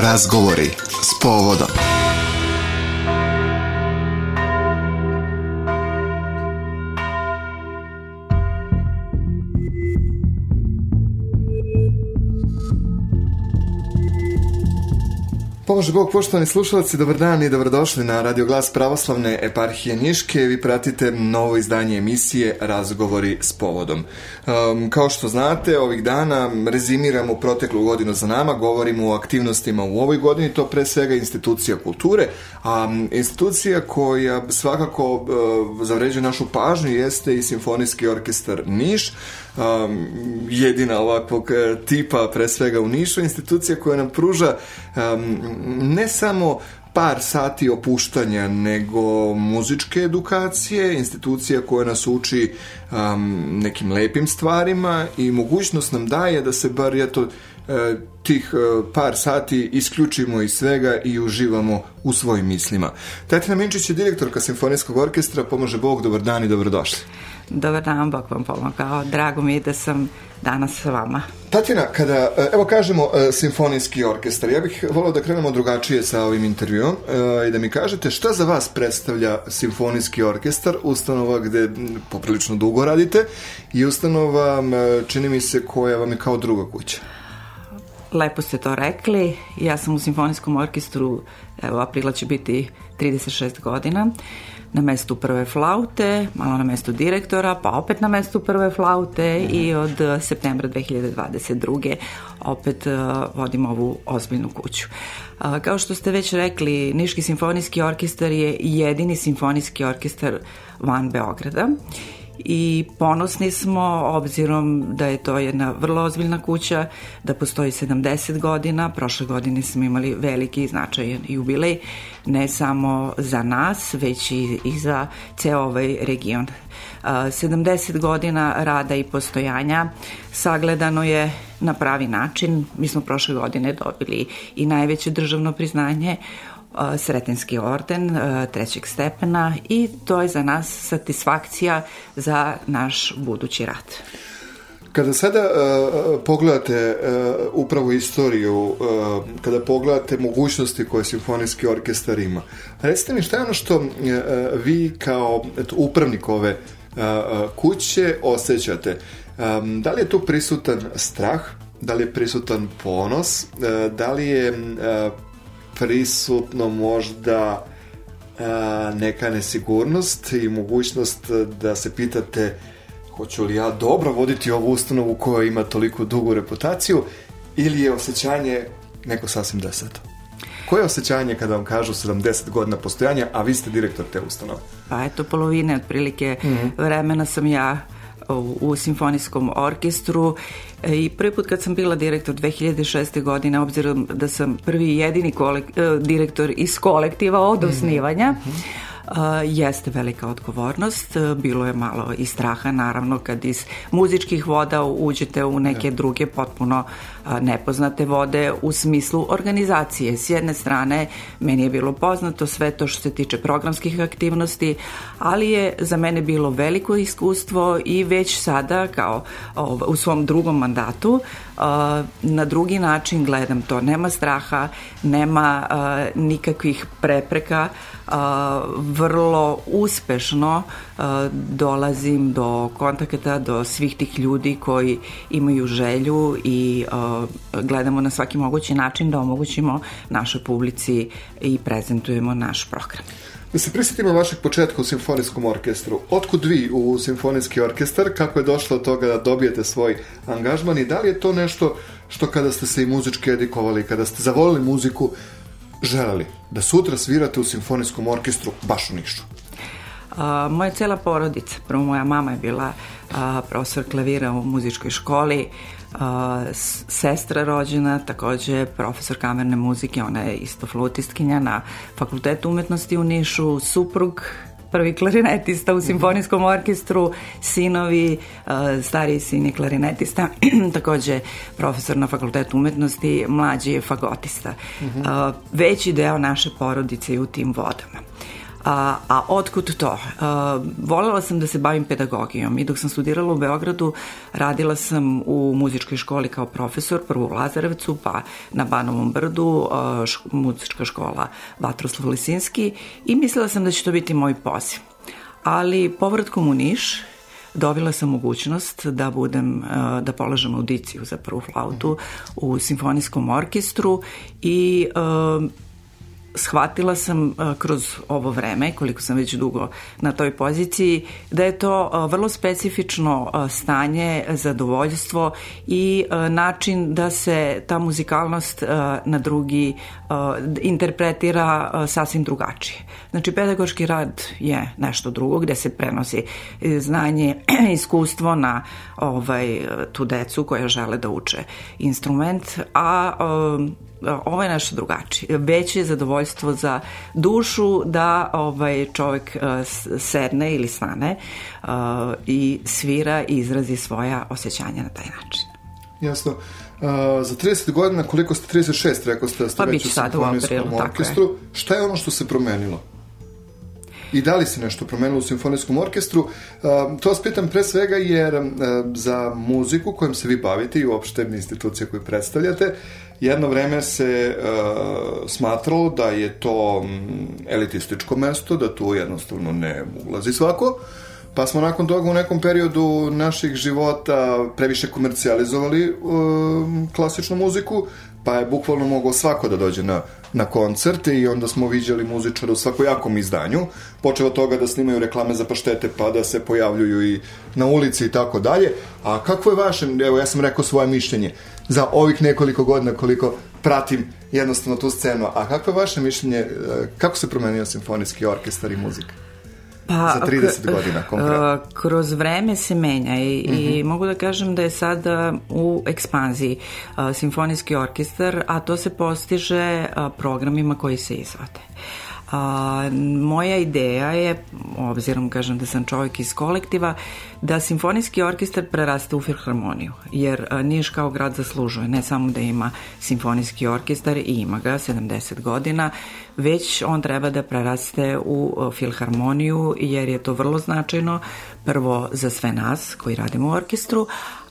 Razgovori s povodom. Pomože Bog, poštovani slušalci, dobar dan i dobrodošli na Radio Glas Pravoslavne eparhije Niške. Vi pratite novo izdanje emisije Razgovori s povodom. Um, kao što znate, ovih dana rezimiramo proteklu godinu za nama, govorimo o aktivnostima u ovoj godini, to pre svega institucija kulture, a institucija koja svakako uh, zavređuje našu pažnju jeste i Simfonijski orkestar Niš, um, jedina ovakvog e, tipa, pre svega u Nišu, institucija koja nam pruža um, ne samo par sati opuštanja nego muzičke edukacije, institucija koja nas uči um, nekim lepim stvarima i mogućnost nam daje da se bar eto e, tih e, par sati isključimo iz svega i uživamo u svojim mislima. Tatjana Minčić je direktorka Simfonijskog orkestra, pomože Bog, dobar dan i dobrodošli. Dobar dan, Bog vam pomogao. Drago mi je da sam danas sa vama. Tatjana, kada, e, evo kažemo, e, simfonijski orkestar, ja bih volao da krenemo drugačije sa ovim intervjuom e, i da mi kažete šta za vas predstavlja simfonijski orkestar, ustanova gde poprilično dugo radite i ustanova, čini mi se, koja vam je kao druga kuća. Lepo ste to rekli. Ja sam u Simfonijskom orkestru, evo, aprila će biti 36 godina, na mestu prve flaute, malo na mestu direktora, pa opet na mestu prve flaute i od septembra 2022. opet uh, vodim ovu ozbiljnu kuću. Uh, kao što ste već rekli, Niški simfonijski orkestar je jedini simfonijski orkestar van Beograda. Uh, i ponosni smo obzirom da je to jedna vrlo ozbiljna kuća, da postoji 70 godina. Prošle godine smo imali veliki i značajan jubilej, ne samo za nas, već i, i za ceo ovaj region. 70 godina rada i postojanja sagledano je na pravi način. Mi smo prošle godine dobili i najveće državno priznanje Sretenski orden trećeg stepena i to je za nas satisfakcija za naš budući rad. Kada sada uh, pogledate uh, upravo istoriju, uh, kada pogledate mogućnosti koje simfonijski orkestar ima, recite mi šta je ono što vi kao eto, upravnik ove kuće osjećate? Um, da li je tu prisutan strah? Da li je prisutan ponos? Da li je prisutno možda neka nesigurnost i mogućnost da se pitate hoću li ja dobro voditi ovu ustanovu koja ima toliko dugu reputaciju ili je osjećanje neko sasvim deseto? Koje je osjećanje kada vam kažu 70 godina postojanja, a vi ste direktor te ustanove? Pa eto, polovine otprilike mm -hmm. vremena sam ja u, u simfonijskom orkestru e, i prvi put kad sam bila direktor 2006. godine, obzirom da sam prvi i jedini kolek, e, direktor iz kolektiva od mhm. osnivanja, mm -hmm. Uh, jeste velika odgovornost, bilo je malo i straha naravno kad iz muzičkih voda uđete u neke ja. Da. druge potpuno uh, nepoznate vode u smislu organizacije. S jedne strane, meni je bilo poznato sve to što se tiče programskih aktivnosti, ali je za mene bilo veliko iskustvo i već sada, kao u svom drugom mandatu, na drugi način gledam to. Nema straha, nema nikakvih prepreka, vrlo uspešno dolazim do kontakta, do svih tih ljudi koji imaju želju i uh, gledamo na svaki mogući način da omogućimo našoj publici i prezentujemo naš program. Da se prisetimo vašeg početka u simfonijskom orkestru. Otkud vi u simfonijski orkestar? Kako je došlo od toga da dobijete svoj angažman i da li je to nešto što kada ste se i muzički edikovali, kada ste zavolili muziku, želeli da sutra svirate u simfonijskom orkestru baš u Nišu? A, moja cela porodica, prvo moja mama je bila a, profesor klavira u muzičkoj školi, sestra rođena, takođe profesor kamerne muzike, ona je isto flutistkinja na Fakultetu umetnosti u Nišu, suprug prvi klarinetista u simfonijskom orkestru, sinovi, stariji sin je klarinetista, takođe profesor na fakultetu umetnosti, mlađi je fagotista. Mhm. Veći deo naše porodice je u tim vodama. A, a otkud to? A, e, volela sam da se bavim pedagogijom i dok sam studirala u Beogradu radila sam u muzičkoj školi kao profesor, prvo u Lazarevcu, pa na Banovom brdu, a, e, š, muzička škola Vatroslav Lisinski i mislila sam da će to biti moj poziv. Ali povratkom u Niš dobila sam mogućnost da budem e, da polažem audiciju za prvu flautu mhm. u simfonijskom orkestru i shvatila sam e, kroz ovo vreme, koliko sam već dugo na toj poziciji, da je to e, vrlo specifično e, stanje, zadovoljstvo i način da se ta muzikalnost na drugi interpretira sasvim drugačije. Znači, pedagoški rad je nešto drugo gde se prenosi znanje, iskustvo na ovaj, tu decu koja žele da uče instrument, a ovo je nešto drugačije. Veće je zadovoljstvo za dušu da ovaj čovek e, sedne ili stane e, i svira i izrazi svoja osjećanja na taj način. Jasno. Uh, za 30 godina, koliko ste 36, rekao ste da ste pa već u simfonijskom orkestru, je. šta je ono što se promenilo? i da li se nešto promenilo u simfonijskom orkestru. E, to vas pitam pre svega jer e, za muziku kojom se vi bavite i uopšte institucije koje predstavljate, jedno vreme se e, smatralo da je to elitističko mesto, da tu jednostavno ne ulazi svako, Pa smo nakon toga u nekom periodu naših života previše komercijalizovali klasičnu muziku, pa je bukvalno mogao svako da dođe na, na koncerte i onda smo viđali muzičara u svakojakom izdanju, počeo toga da snimaju reklame za paštete pa da se pojavljuju i na ulici i tako dalje. A kako je vaše, evo ja sam rekao svoje mišljenje, za ovih nekoliko godina koliko pratim jednostavno tu scenu, a kako je vaše mišljenje, e, kako se promenio simfonijski orkestar i muzika? pa, za 30 godina konkretno? Kroz vreme se menja i, mm -hmm. i mhm. mogu da kažem da je sada u ekspanziji simfonijski orkestar, a to se postiže programima koji se izvode. A, moja ideja je, obzirom kažem da sam čovjek iz kolektiva, da simfonijski orkestar preraste u filharmoniju, jer Niš kao grad zaslužuje ne samo da ima simfonijski orkestar i ima ga 70 godina, već on treba da preraste u filharmoniju jer je to vrlo značajno prvo za sve nas koji radimo u orkestru,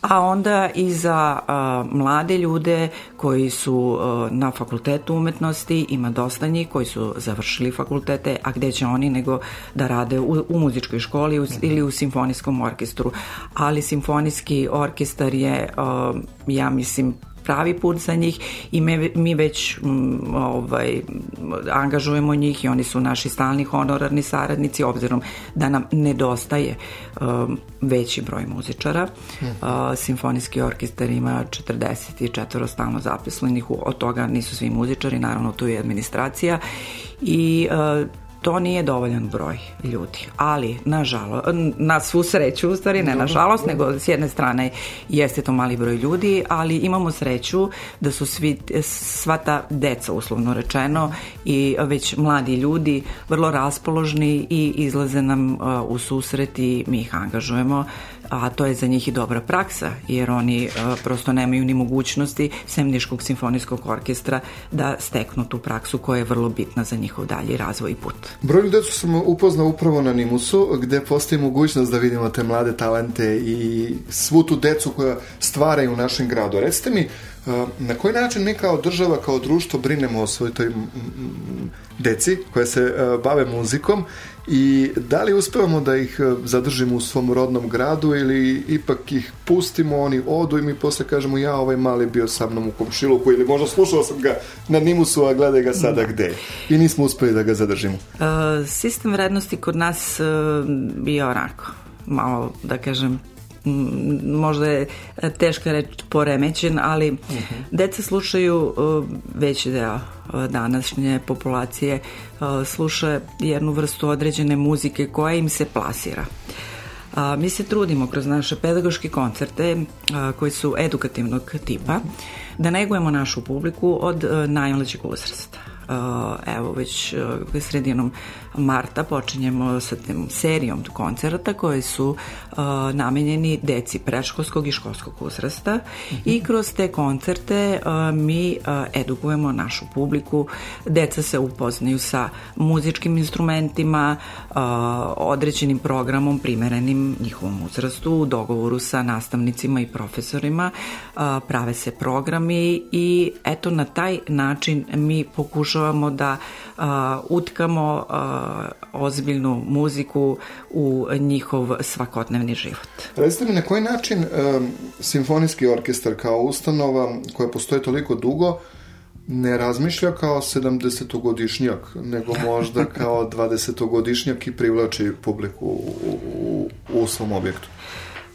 a onda i za a, mlade ljude koji su a, na fakultetu umetnosti, ima dosta njih koji su završili fakultete, a gde će oni nego da rade u, u muzičkoj školi u, ili u simfonijskom orkestru. Ali simfonijski orkestar je, a, ja mislim, pravi put za njih i me, mi već m, mm, ovaj, angažujemo njih i oni su naši stalni honorarni saradnici obzirom da nam nedostaje um, veći broj muzičara. Mhm. Uh, Simfonijski orkestar ima 44 stalno zapislenih, od toga nisu svi muzičari, naravno tu je administracija i uh, To nije dovoljan broj ljudi, ali na, žalo, na svu sreću, u stvari ne na žalost, nego s jedne strane jeste to mali broj ljudi, ali imamo sreću da su svi, sva ta deca, uslovno rečeno, i već mladi ljudi vrlo raspoložni i izlaze nam u susret i mi ih angažujemo a to je za njih i dobra praksa, jer oni e, prosto nemaju ni mogućnosti Semniškog simfonijskog orkestra da steknu tu praksu koja je vrlo bitna za njihov dalji razvoj i put. Brojnu decu sam upoznao upravo na Nimusu, gde postoji mogućnost da vidimo te mlade talente i svu tu decu koja stvaraju u našem gradu. Recite mi, na koji način mi kao država, kao društvo brinemo o svoj toj deci koja se bave muzikom i da li uspevamo da ih zadržimo u svom rodnom gradu ili ipak ih pustimo, oni odu i mi posle kažemo ja ovaj mali bio sa mnom u komšiluku ili možda slušao sam ga na Nimusu, a gledaj ga sada da. gde. I nismo uspeli da ga zadržimo. Uh, sistem vrednosti kod nas uh, bio onako malo, da kažem, možda je e, teška reč poremećen, ali uh mhm. -huh. deca slušaju e, veći deo e, današnje populacije sluša jednu vrstu određene muzike koja im se plasira. A, mi se trudimo kroz naše pedagoške koncerte a, koji su edukativnog tipa da negujemo našu publiku od najmlađeg uzrasta. Eh, evo već eh, sredinom marta počinjemo sa tem serijom koncerata koji su eh, namenjeni deci preškolskog i školskog uzrasta i mhm. kroz te koncerte mi edukujemo našu publiku, deca se upoznaju sa muzičkim instrumentima, određenim programom primerenim njihovom uzrastu u dogovoru sa nastavnicima i profesorima prave se programi i eto na taj način mi pokušamo pokušavamo da a, utkamo a, ozbiljnu muziku u njihov svakodnevni život. Recite mi na koji način e, simfonijski orkestar kao ustanova koja postoje toliko dugo ne razmišlja kao 70-godišnjak, nego možda kao 20-godišnjak i privlači publiku u, u, u svom objektu?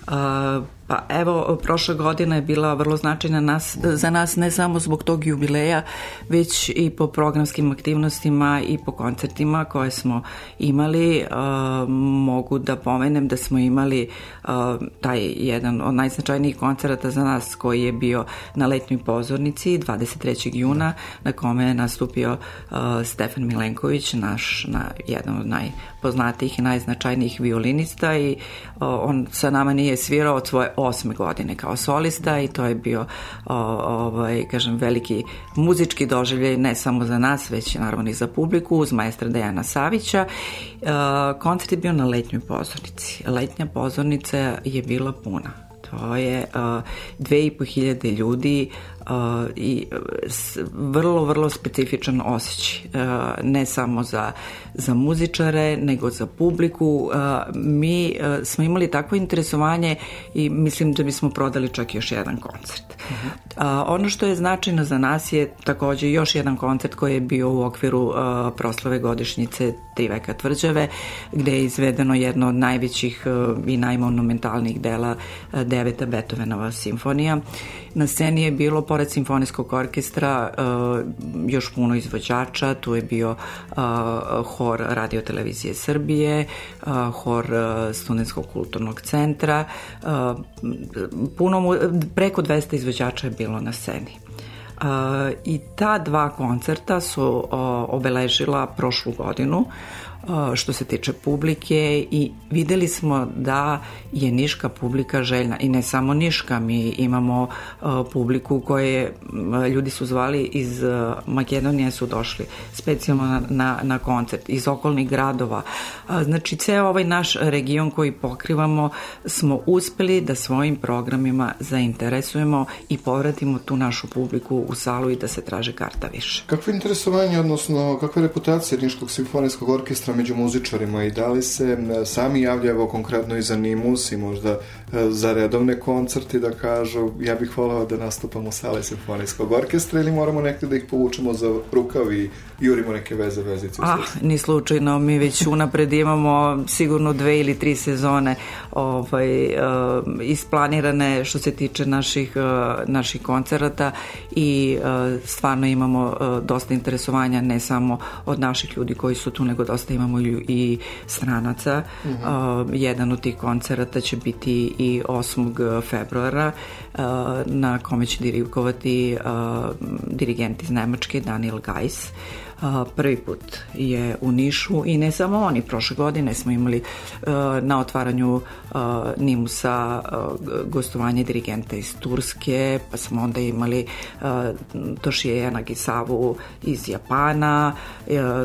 A, Pa evo, prošla godina je bila vrlo značajna nas, za nas ne samo zbog tog jubileja, već i po programskim aktivnostima i po koncertima koje smo imali. E, mogu da pomenem da smo imali e, taj jedan od najznačajnijih koncerata za nas koji je bio na letnjoj pozornici 23. juna na kome je nastupio e, Stefan Milenković, naš na, jedan od najpoznatijih i najznačajnijih violinista i on sa nama nije svirao od svoje 2008. godine kao solista i to je bio o, ovaj, kažem, veliki muzički doživljaj ne samo za nas, već naravno i za publiku uz maestra Dejana Savića. E, koncert je bio na letnjoj pozornici. Letnja pozornica je bila puna to je uh, dve i po hiljade ljudi i e, vrlo, vrlo specifičan osjećaj. E, ne samo za, za muzičare, nego za publiku. E, mi smo imali takvo interesovanje i mislim da bismo prodali čak još jedan koncert. Uh mhm. -huh. Ono što je značajno za nas je takođe još jedan koncert koji je bio u okviru proslave godišnjice Tri veka tvrđave, gde je izvedeno jedno od najvećih i najmonumentalnijih dela deveta Beethovenova simfonija Na sceni je bilo, pored simfonijskog orkestra, e, još puno izvođača, tu je bio e, hor Radio Televizije Srbije, e, hor Studenskog kulturnog centra, puno, preko 200 izvođača je bilo na sceni. Uh, I ta dva koncerta su uh, obeležila prošlu godinu što se tiče publike i videli smo da je niška publika željna i ne samo niška, mi imamo publiku koje ljudi su zvali iz Makedonije su došli specijalno na, na, koncert iz okolnih gradova znači ceo ovaj naš region koji pokrivamo smo uspeli da svojim programima zainteresujemo i povratimo tu našu publiku u salu i da se traže karta više. Kakve interesovanje, odnosno kakve reputacije Niškog simfonijskog orkestra prisustva među muzičarima i da li se e, sami javljaju konkretno i za Nimus i možda e, za redovne koncerte da kažu ja bih volao da nastupam u sale simfonijskog orkestra ili moramo nekde da ih povučemo za rukav i jurimo neke veze vezice? Ah, ni slučajno, mi već unapred imamo sigurno dve ili tri sezone ovaj, e, isplanirane što se tiče naših, naših koncerata i stvarno imamo dosta interesovanja ne samo od naših ljudi koji su tu nego dosta imamo i stranaca. Mm -hmm. uh, jedan od tih koncerata će biti i 8. februara uh, na kome će dirigovati uh, dirigent iz Nemačke Daniel Geis. Uh, prvi put je u Nišu i ne samo oni. Prošle godine smo imali e, na otvaranju e, Nimusa e, gostovanje dirigenta iz Turske, pa smo onda imali Toshie Nagisavu iz Japana,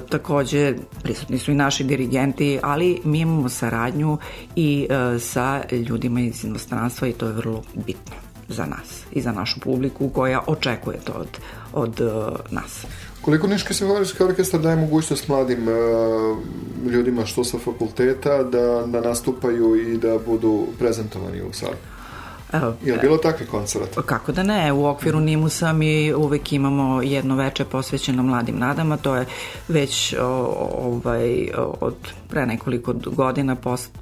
takođe prisutni su i naši dirigenti, ali mi imamo saradnju i sa ljudima iz inostranstva i to je vrlo bitno za nas i za našu publiku koja očekuje to od, od nas. Koliko Niški simfonijski orkestar daje mogućnost mladim uh, ljudima što sa fakulteta da, da nastupaju i da budu prezentovani u sali? Je li e, bilo takvi koncert? Kako da ne, u okviru mhm. Nimusa mi uvek imamo jedno veče posvećeno mladim nadama, to je već ovaj, od pre nekoliko godina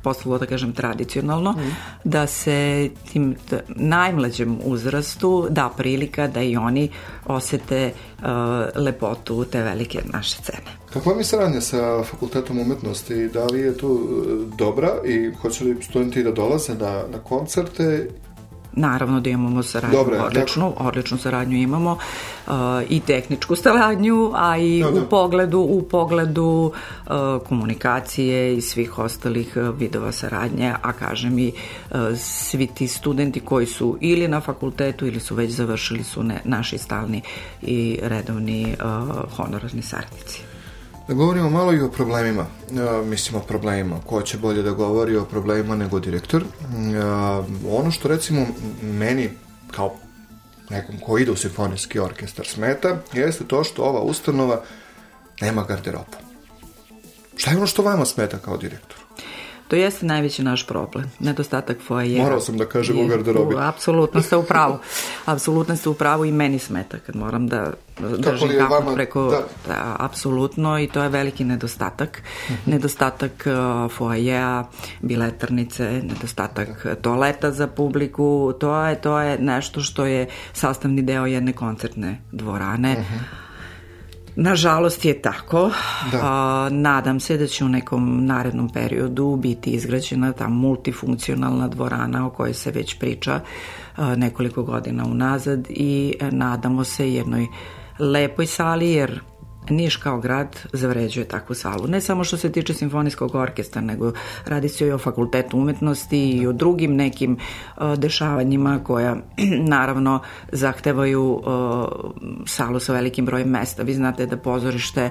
postalo, da kažem, tradicionalno, mm. da se tim najmlađem uzrastu da prilika da i oni osete Uh, lepotu te velike naše cene. Kako vam je saradnja sa Fakultetom umetnosti? Da li je to uh, dobra i hoće li studenti da dolaze na, na koncerte Naravno da imamo saradnju Dobre, odličnu, tako. odličnu saradnju imamo uh, i tehničku saradnju, a i da, da. u pogledu u pogledu uh, komunikacije i svih ostalih uh, vidova saradnje, a kažem i uh, svi ti studenti koji su ili na fakultetu ili su već završili su ne, naši stalni i redovni uh, honorarni saradnici. Da govorimo malo i o problemima. E, mislim o problemima. Ko će bolje da govori o problemima nego direktor. E, ono što recimo meni kao nekom ko ide u simfonijski orkestar smeta, jeste to što ova ustanova nema garderobu. Šta je ono što vama smeta kao direktor? To jeste najveći naš problem, nedostatak foje. Morao sam da kažem je, u garderobi. U, apsolutno ste u pravu. apsolutno ste u pravu i meni smeta kad moram da držim kako vama, preko... Da. da. apsolutno i to je veliki nedostatak. Uh mhm. -huh. Nedostatak uh, e, fojeja, biletarnice, nedostatak da. toaleta za publiku. To je, to je nešto što je sastavni deo jedne koncertne dvorane. Uh mhm. -huh Nažalost je tako. Da. A, nadam se da će u nekom narednom periodu biti izgrađena ta multifunkcionalna dvorana o kojoj se već priča a, nekoliko godina unazad i e, nadamo se jednoj lepoj sali jer Niš kao grad zavređuje takvu salu. Ne samo što se tiče simfonijskog orkestra, nego radi se i o fakultetu umetnosti i o drugim nekim e, dešavanjima koja naravno zahtevaju e, salu sa velikim brojem mesta. Vi znate da pozorište e,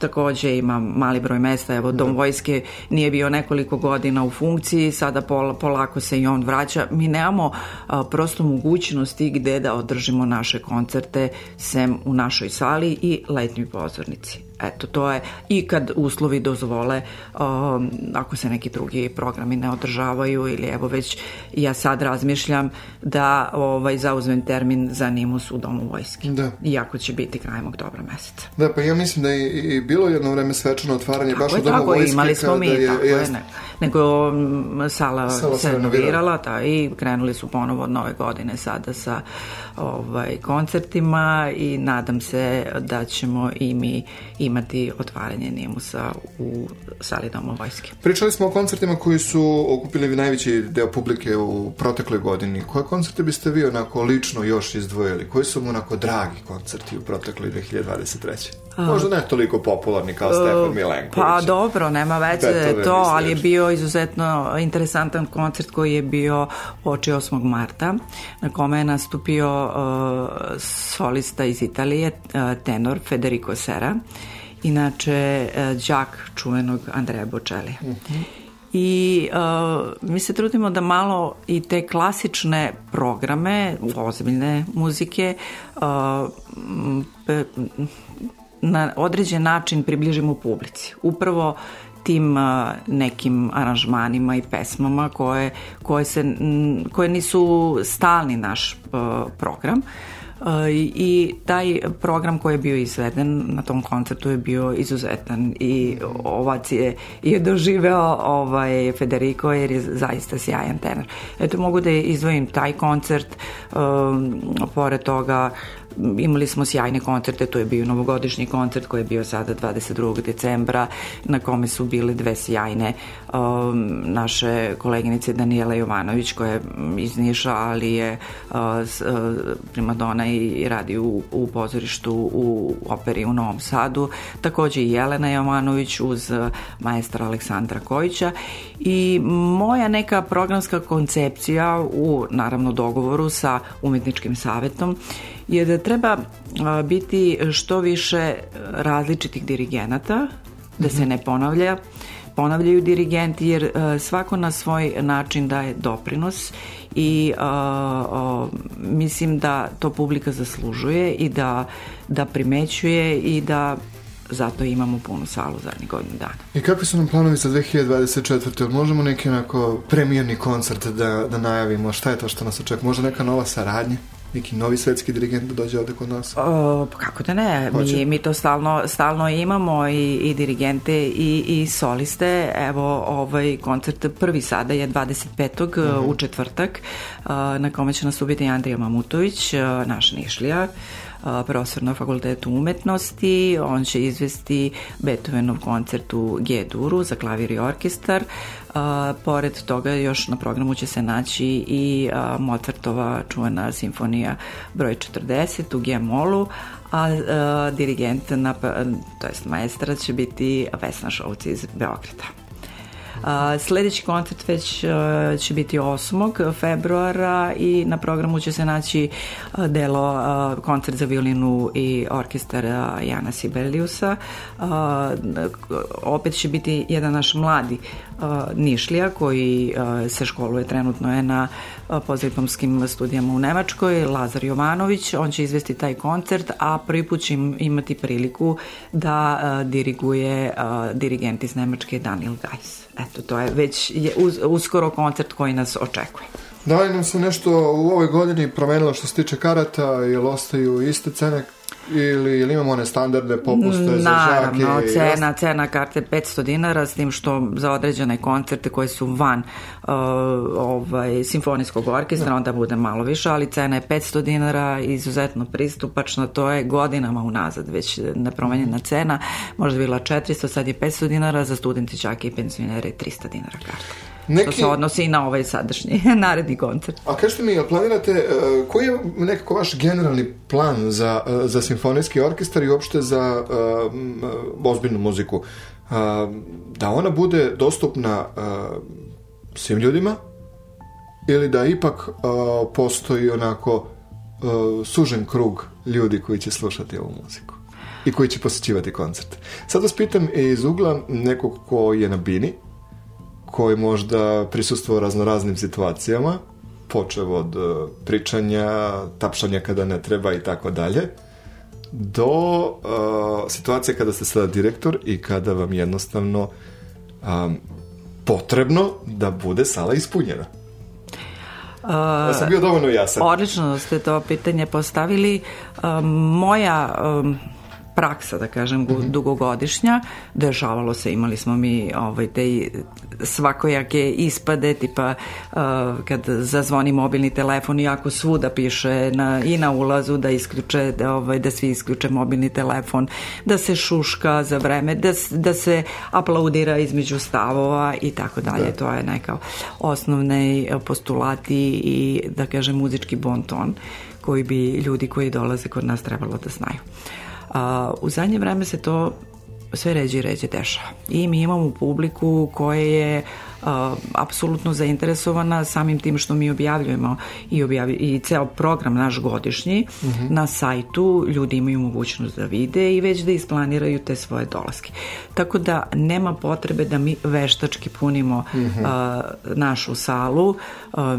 takođe ima mali broj mesta. Evo, Dom da. vojske nije bio nekoliko godina u funkciji, sada polako se i on vraća. Mi nemamo prosto mogućnosti gde da održimo naše koncerte sem u našoj sali i i letnjoj pozornici. Eto, to je i kad uslovi dozvole, um, ako se neki drugi programi ne održavaju ili evo već ja sad razmišljam da ovaj, zauzmem termin za Nimus u Domu vojske. Da. Iako će biti krajem oktobra meseca. Da, pa ja mislim da je i bilo jedno vreme svečano otvaranje tako baš je, u Domu tako, vojske. Imali smo mi, je, tako jest... je, ne. Nego m, um, sala, sala se renovirala ta, da, i krenuli su ponovo od nove godine sada sa ovaj, koncertima i nadam se da ćemo i mi i imati otvaranje Nimusa u sali Doma vojske. Pričali smo o koncertima koji su okupili najveći deo publike u protekloj godini. Koje koncerte biste vi onako lično još izdvojili? Koji su mu onako dragi koncerti u protekloj 2023. A, Možda ne toliko popularni kao Stefan e, Milenković. Pa dobro, nema veze to, ali je bio izuzetno interesantan koncert koji je bio oči 8. marta, na kome je nastupio uh, solista iz Italije, uh, tenor Federico Sera. Uh, inače e, đak čuvenog Andreja Bočelija. Mhm. I uh, mi se trudimo da malo i te klasične programe, ozbiljne muzike, uh, na određen način približimo publici. Upravo tim nekim aranžmanima i pesmama koje, koje, se, koje nisu stalni naš program. Uh, i taj program koji je bio izveden na tom koncertu je bio izuzetan i ovac je, je doživeo ovaj Federico jer je zaista sjajan tenor. Eto mogu da izvojim taj koncert um, pored toga imali smo sjajne koncerte, to je bio novogodišnji koncert koji je bio sada 22. decembra, na kome su bile dve sjajne um, naše koleginice Daniela Jovanović koja je iz Niša, ali je uh, uh primadona i, i radi u, u pozorištu u operi u Novom Sadu, takođe i Jelena Jovanović uz uh, maestra Aleksandra Kojića i moja neka programska koncepcija u naravno dogovoru sa umetničkim savetom je da treba biti što više različitih dirigenata, da se mhm. ne ponavlja, ponavljaju dirigenti jer svako na svoj način daje doprinos i mislim da to publika zaslužuje i da, da primećuje i da zato imamo punu salu zadnjih godinu dana. I kakvi su nam planovi za 2024. Možemo neki onako premijerni koncert da, da najavimo? Šta je to što nas očekuje? Možda neka nova saradnja? neki novi svetski dirigent da dođe ovde kod nas? O, pa kako da ne, mi, mi to stalno, stalno imamo i, i dirigente i, i soliste, evo ovaj koncert prvi sada je 25. Uh -huh. u četvrtak, na kome će nas ubiti Andrija Mamutović, naš Nišlija, profesor na fakultetu umetnosti. On će izvesti Beethovenov koncert u G-duru za klavir i orkestar. A, pored toga još na programu će se naći i a, Mozartova čuvena simfonija broj 40 u G-molu, a, a dirigent, na, pa, to jest maestra, će biti Vesna Šovci iz Beograda. Sledeći koncert već e, će biti 8. februara i na programu će se naći e, delo e, koncert za violinu i orkestar Jana Sibeliusa. Opet će biti jedan naš mladi Nišlija koji se školuje trenutno je na pozadiplomskim studijama u Nemačkoj, Lazar Jovanović. On će izvesti taj koncert, a prvi put će imati priliku da e, diriguje e, dirigent iz Nemačke Daniel Geis. Eto, to je već je uz, uskoro koncert koji nas očekuje. Da li nam se nešto u ovoj godini promenilo što se tiče karata, jel ostaju iste cene ili, ili imamo one standardne popuste Naravno, za žake? Naravno, cena, cena karte 500 dinara, s tim što za određene koncerte koji su van uh, ovaj, simfonijskog orkestra, onda bude malo više, ali cena je 500 dinara, izuzetno pristupačna, to je godinama unazad već nepromenjena cena, možda bila 400, sad je 500 dinara, za studenti, čake i penzionere 300 dinara karta. Neki... To se odnosi i na ovaj sadašnji, naredni koncert. A kažete mi, planirate, e, koji je nekako vaš generalni plan za, e, za simfonijski orkestar i uopšte za um, ozbiljnu muziku? da ona bude dostupna uh, svim ljudima ili da ipak uh, postoji onako sužen krug ljudi koji će slušati ovu muziku i koji će posjećivati koncert. Sad vas pitam iz ugla nekog ko je na Bini, koji možda prisustuo raznoraznim situacijama, počeo od e, pričanja, tapšanja kada ne treba i tako dalje, do uh, situacije kada ste sada direktor i kada vam jednostavno um, potrebno da bude sala ispunjena. Uh, e, da sam bio dovoljno jasan. Odlično ste to pitanje postavili. moja praksa, da kažem, mm -hmm. dugogodišnja. Dešavalo se, imali smo mi ovaj, te svakojake ispade, tipa uh, kad zazvoni mobilni telefon, iako svuda piše na, i na ulazu da isključe, da, ovaj, da svi isključe mobilni telefon, da se šuška za vreme, da, da se aplaudira između stavova i tako dalje. Da. To je neka osnovne postulati i da kažem muzički bonton koji bi ljudi koji dolaze kod nas trebalo da znaju. A, u zadnje vreme se to sve ređe i ređe dešava. I mi imamo publiku koja je a, apsolutno zainteresovana samim tim što mi objavljujemo i, objavi, i ceo program naš godišnji uh mhm. -huh. na sajtu, ljudi imaju mogućnost da vide i već da isplaniraju te svoje dolaske. Tako da nema potrebe da mi veštački punimo uh mhm. -huh. a, našu salu a,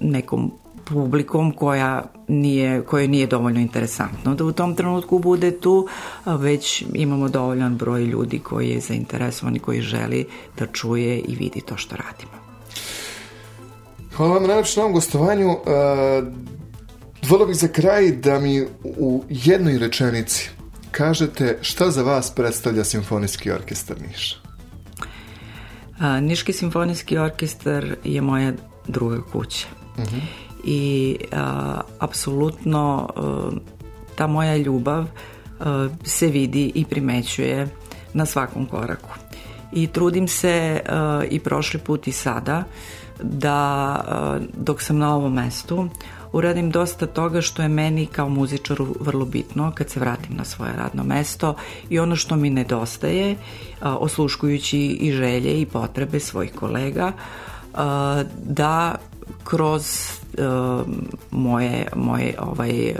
nekom publikom koja nije, koje nije dovoljno interesantno da u tom trenutku bude tu, već imamo dovoljan broj ljudi koji je zainteresovan i koji želi da čuje i vidi to što radimo. Hvala vam najlepše na ovom gostovanju. E, Volio bih za kraj da mi u jednoj rečenici kažete šta za vas predstavlja Simfonijski orkestar Niša? Niški simfonijski orkestar je moja druga kuća. Uh mhm. -huh i a, apsolutno a, e, ta moja ljubav a, e, se vidi i primećuje na svakom koraku. I trudim se e, i prošli put i sada da dok sam na ovom mestu uradim dosta toga što je meni kao muzičaru vrlo bitno kad se vratim na svoje radno mesto i ono što mi nedostaje osluškujući i želje i potrebe svojih kolega da kroz uh, moje, moje ovaj, uh,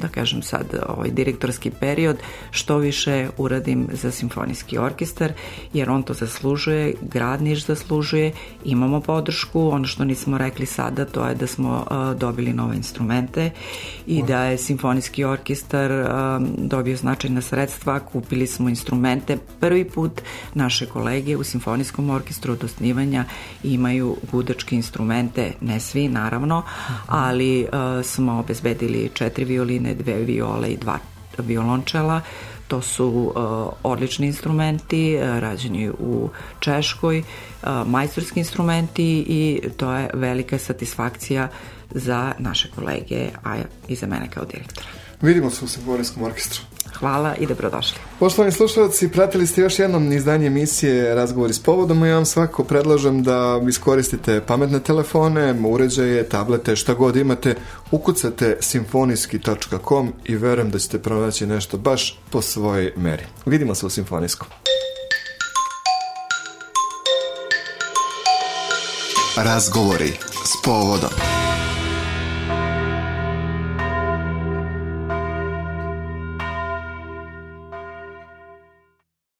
da kažem sad, ovaj direktorski period što više uradim za simfonijski orkestar, jer on to zaslužuje, grad Niš zaslužuje, imamo podršku, ono što nismo rekli sada to je da smo uh, dobili nove instrumente i da je simfonijski orkestar um, dobio značajna sredstva, kupili smo instrumente, prvi put naše kolege u simfonijskom orkestru od osnivanja imaju gudačke instrumente, ne svi naravno, ali uh, smo obezbedili četiri violine, dve viole i dva violončela. To su uh, odlični instrumenti, uh, rađeni u Češkoj, uh, majstorski instrumenti i to je velika satisfakcija za naše kolege, a i za mene kao direktora. Vidimo se u Simfonijskom orkestru. Hvala i dobrodošli. Poštovani slušalci, pratili ste još jednom izdanje emisije Razgovori s povodom i ja vam svako predlažem da iskoristite pametne telefone, uređaje, tablete, šta god imate, ukucate simfonijski.com i verujem da ćete pronaći nešto baš po svojoj meri. Vidimo se u Simfonijskom. Razgovori s povodom.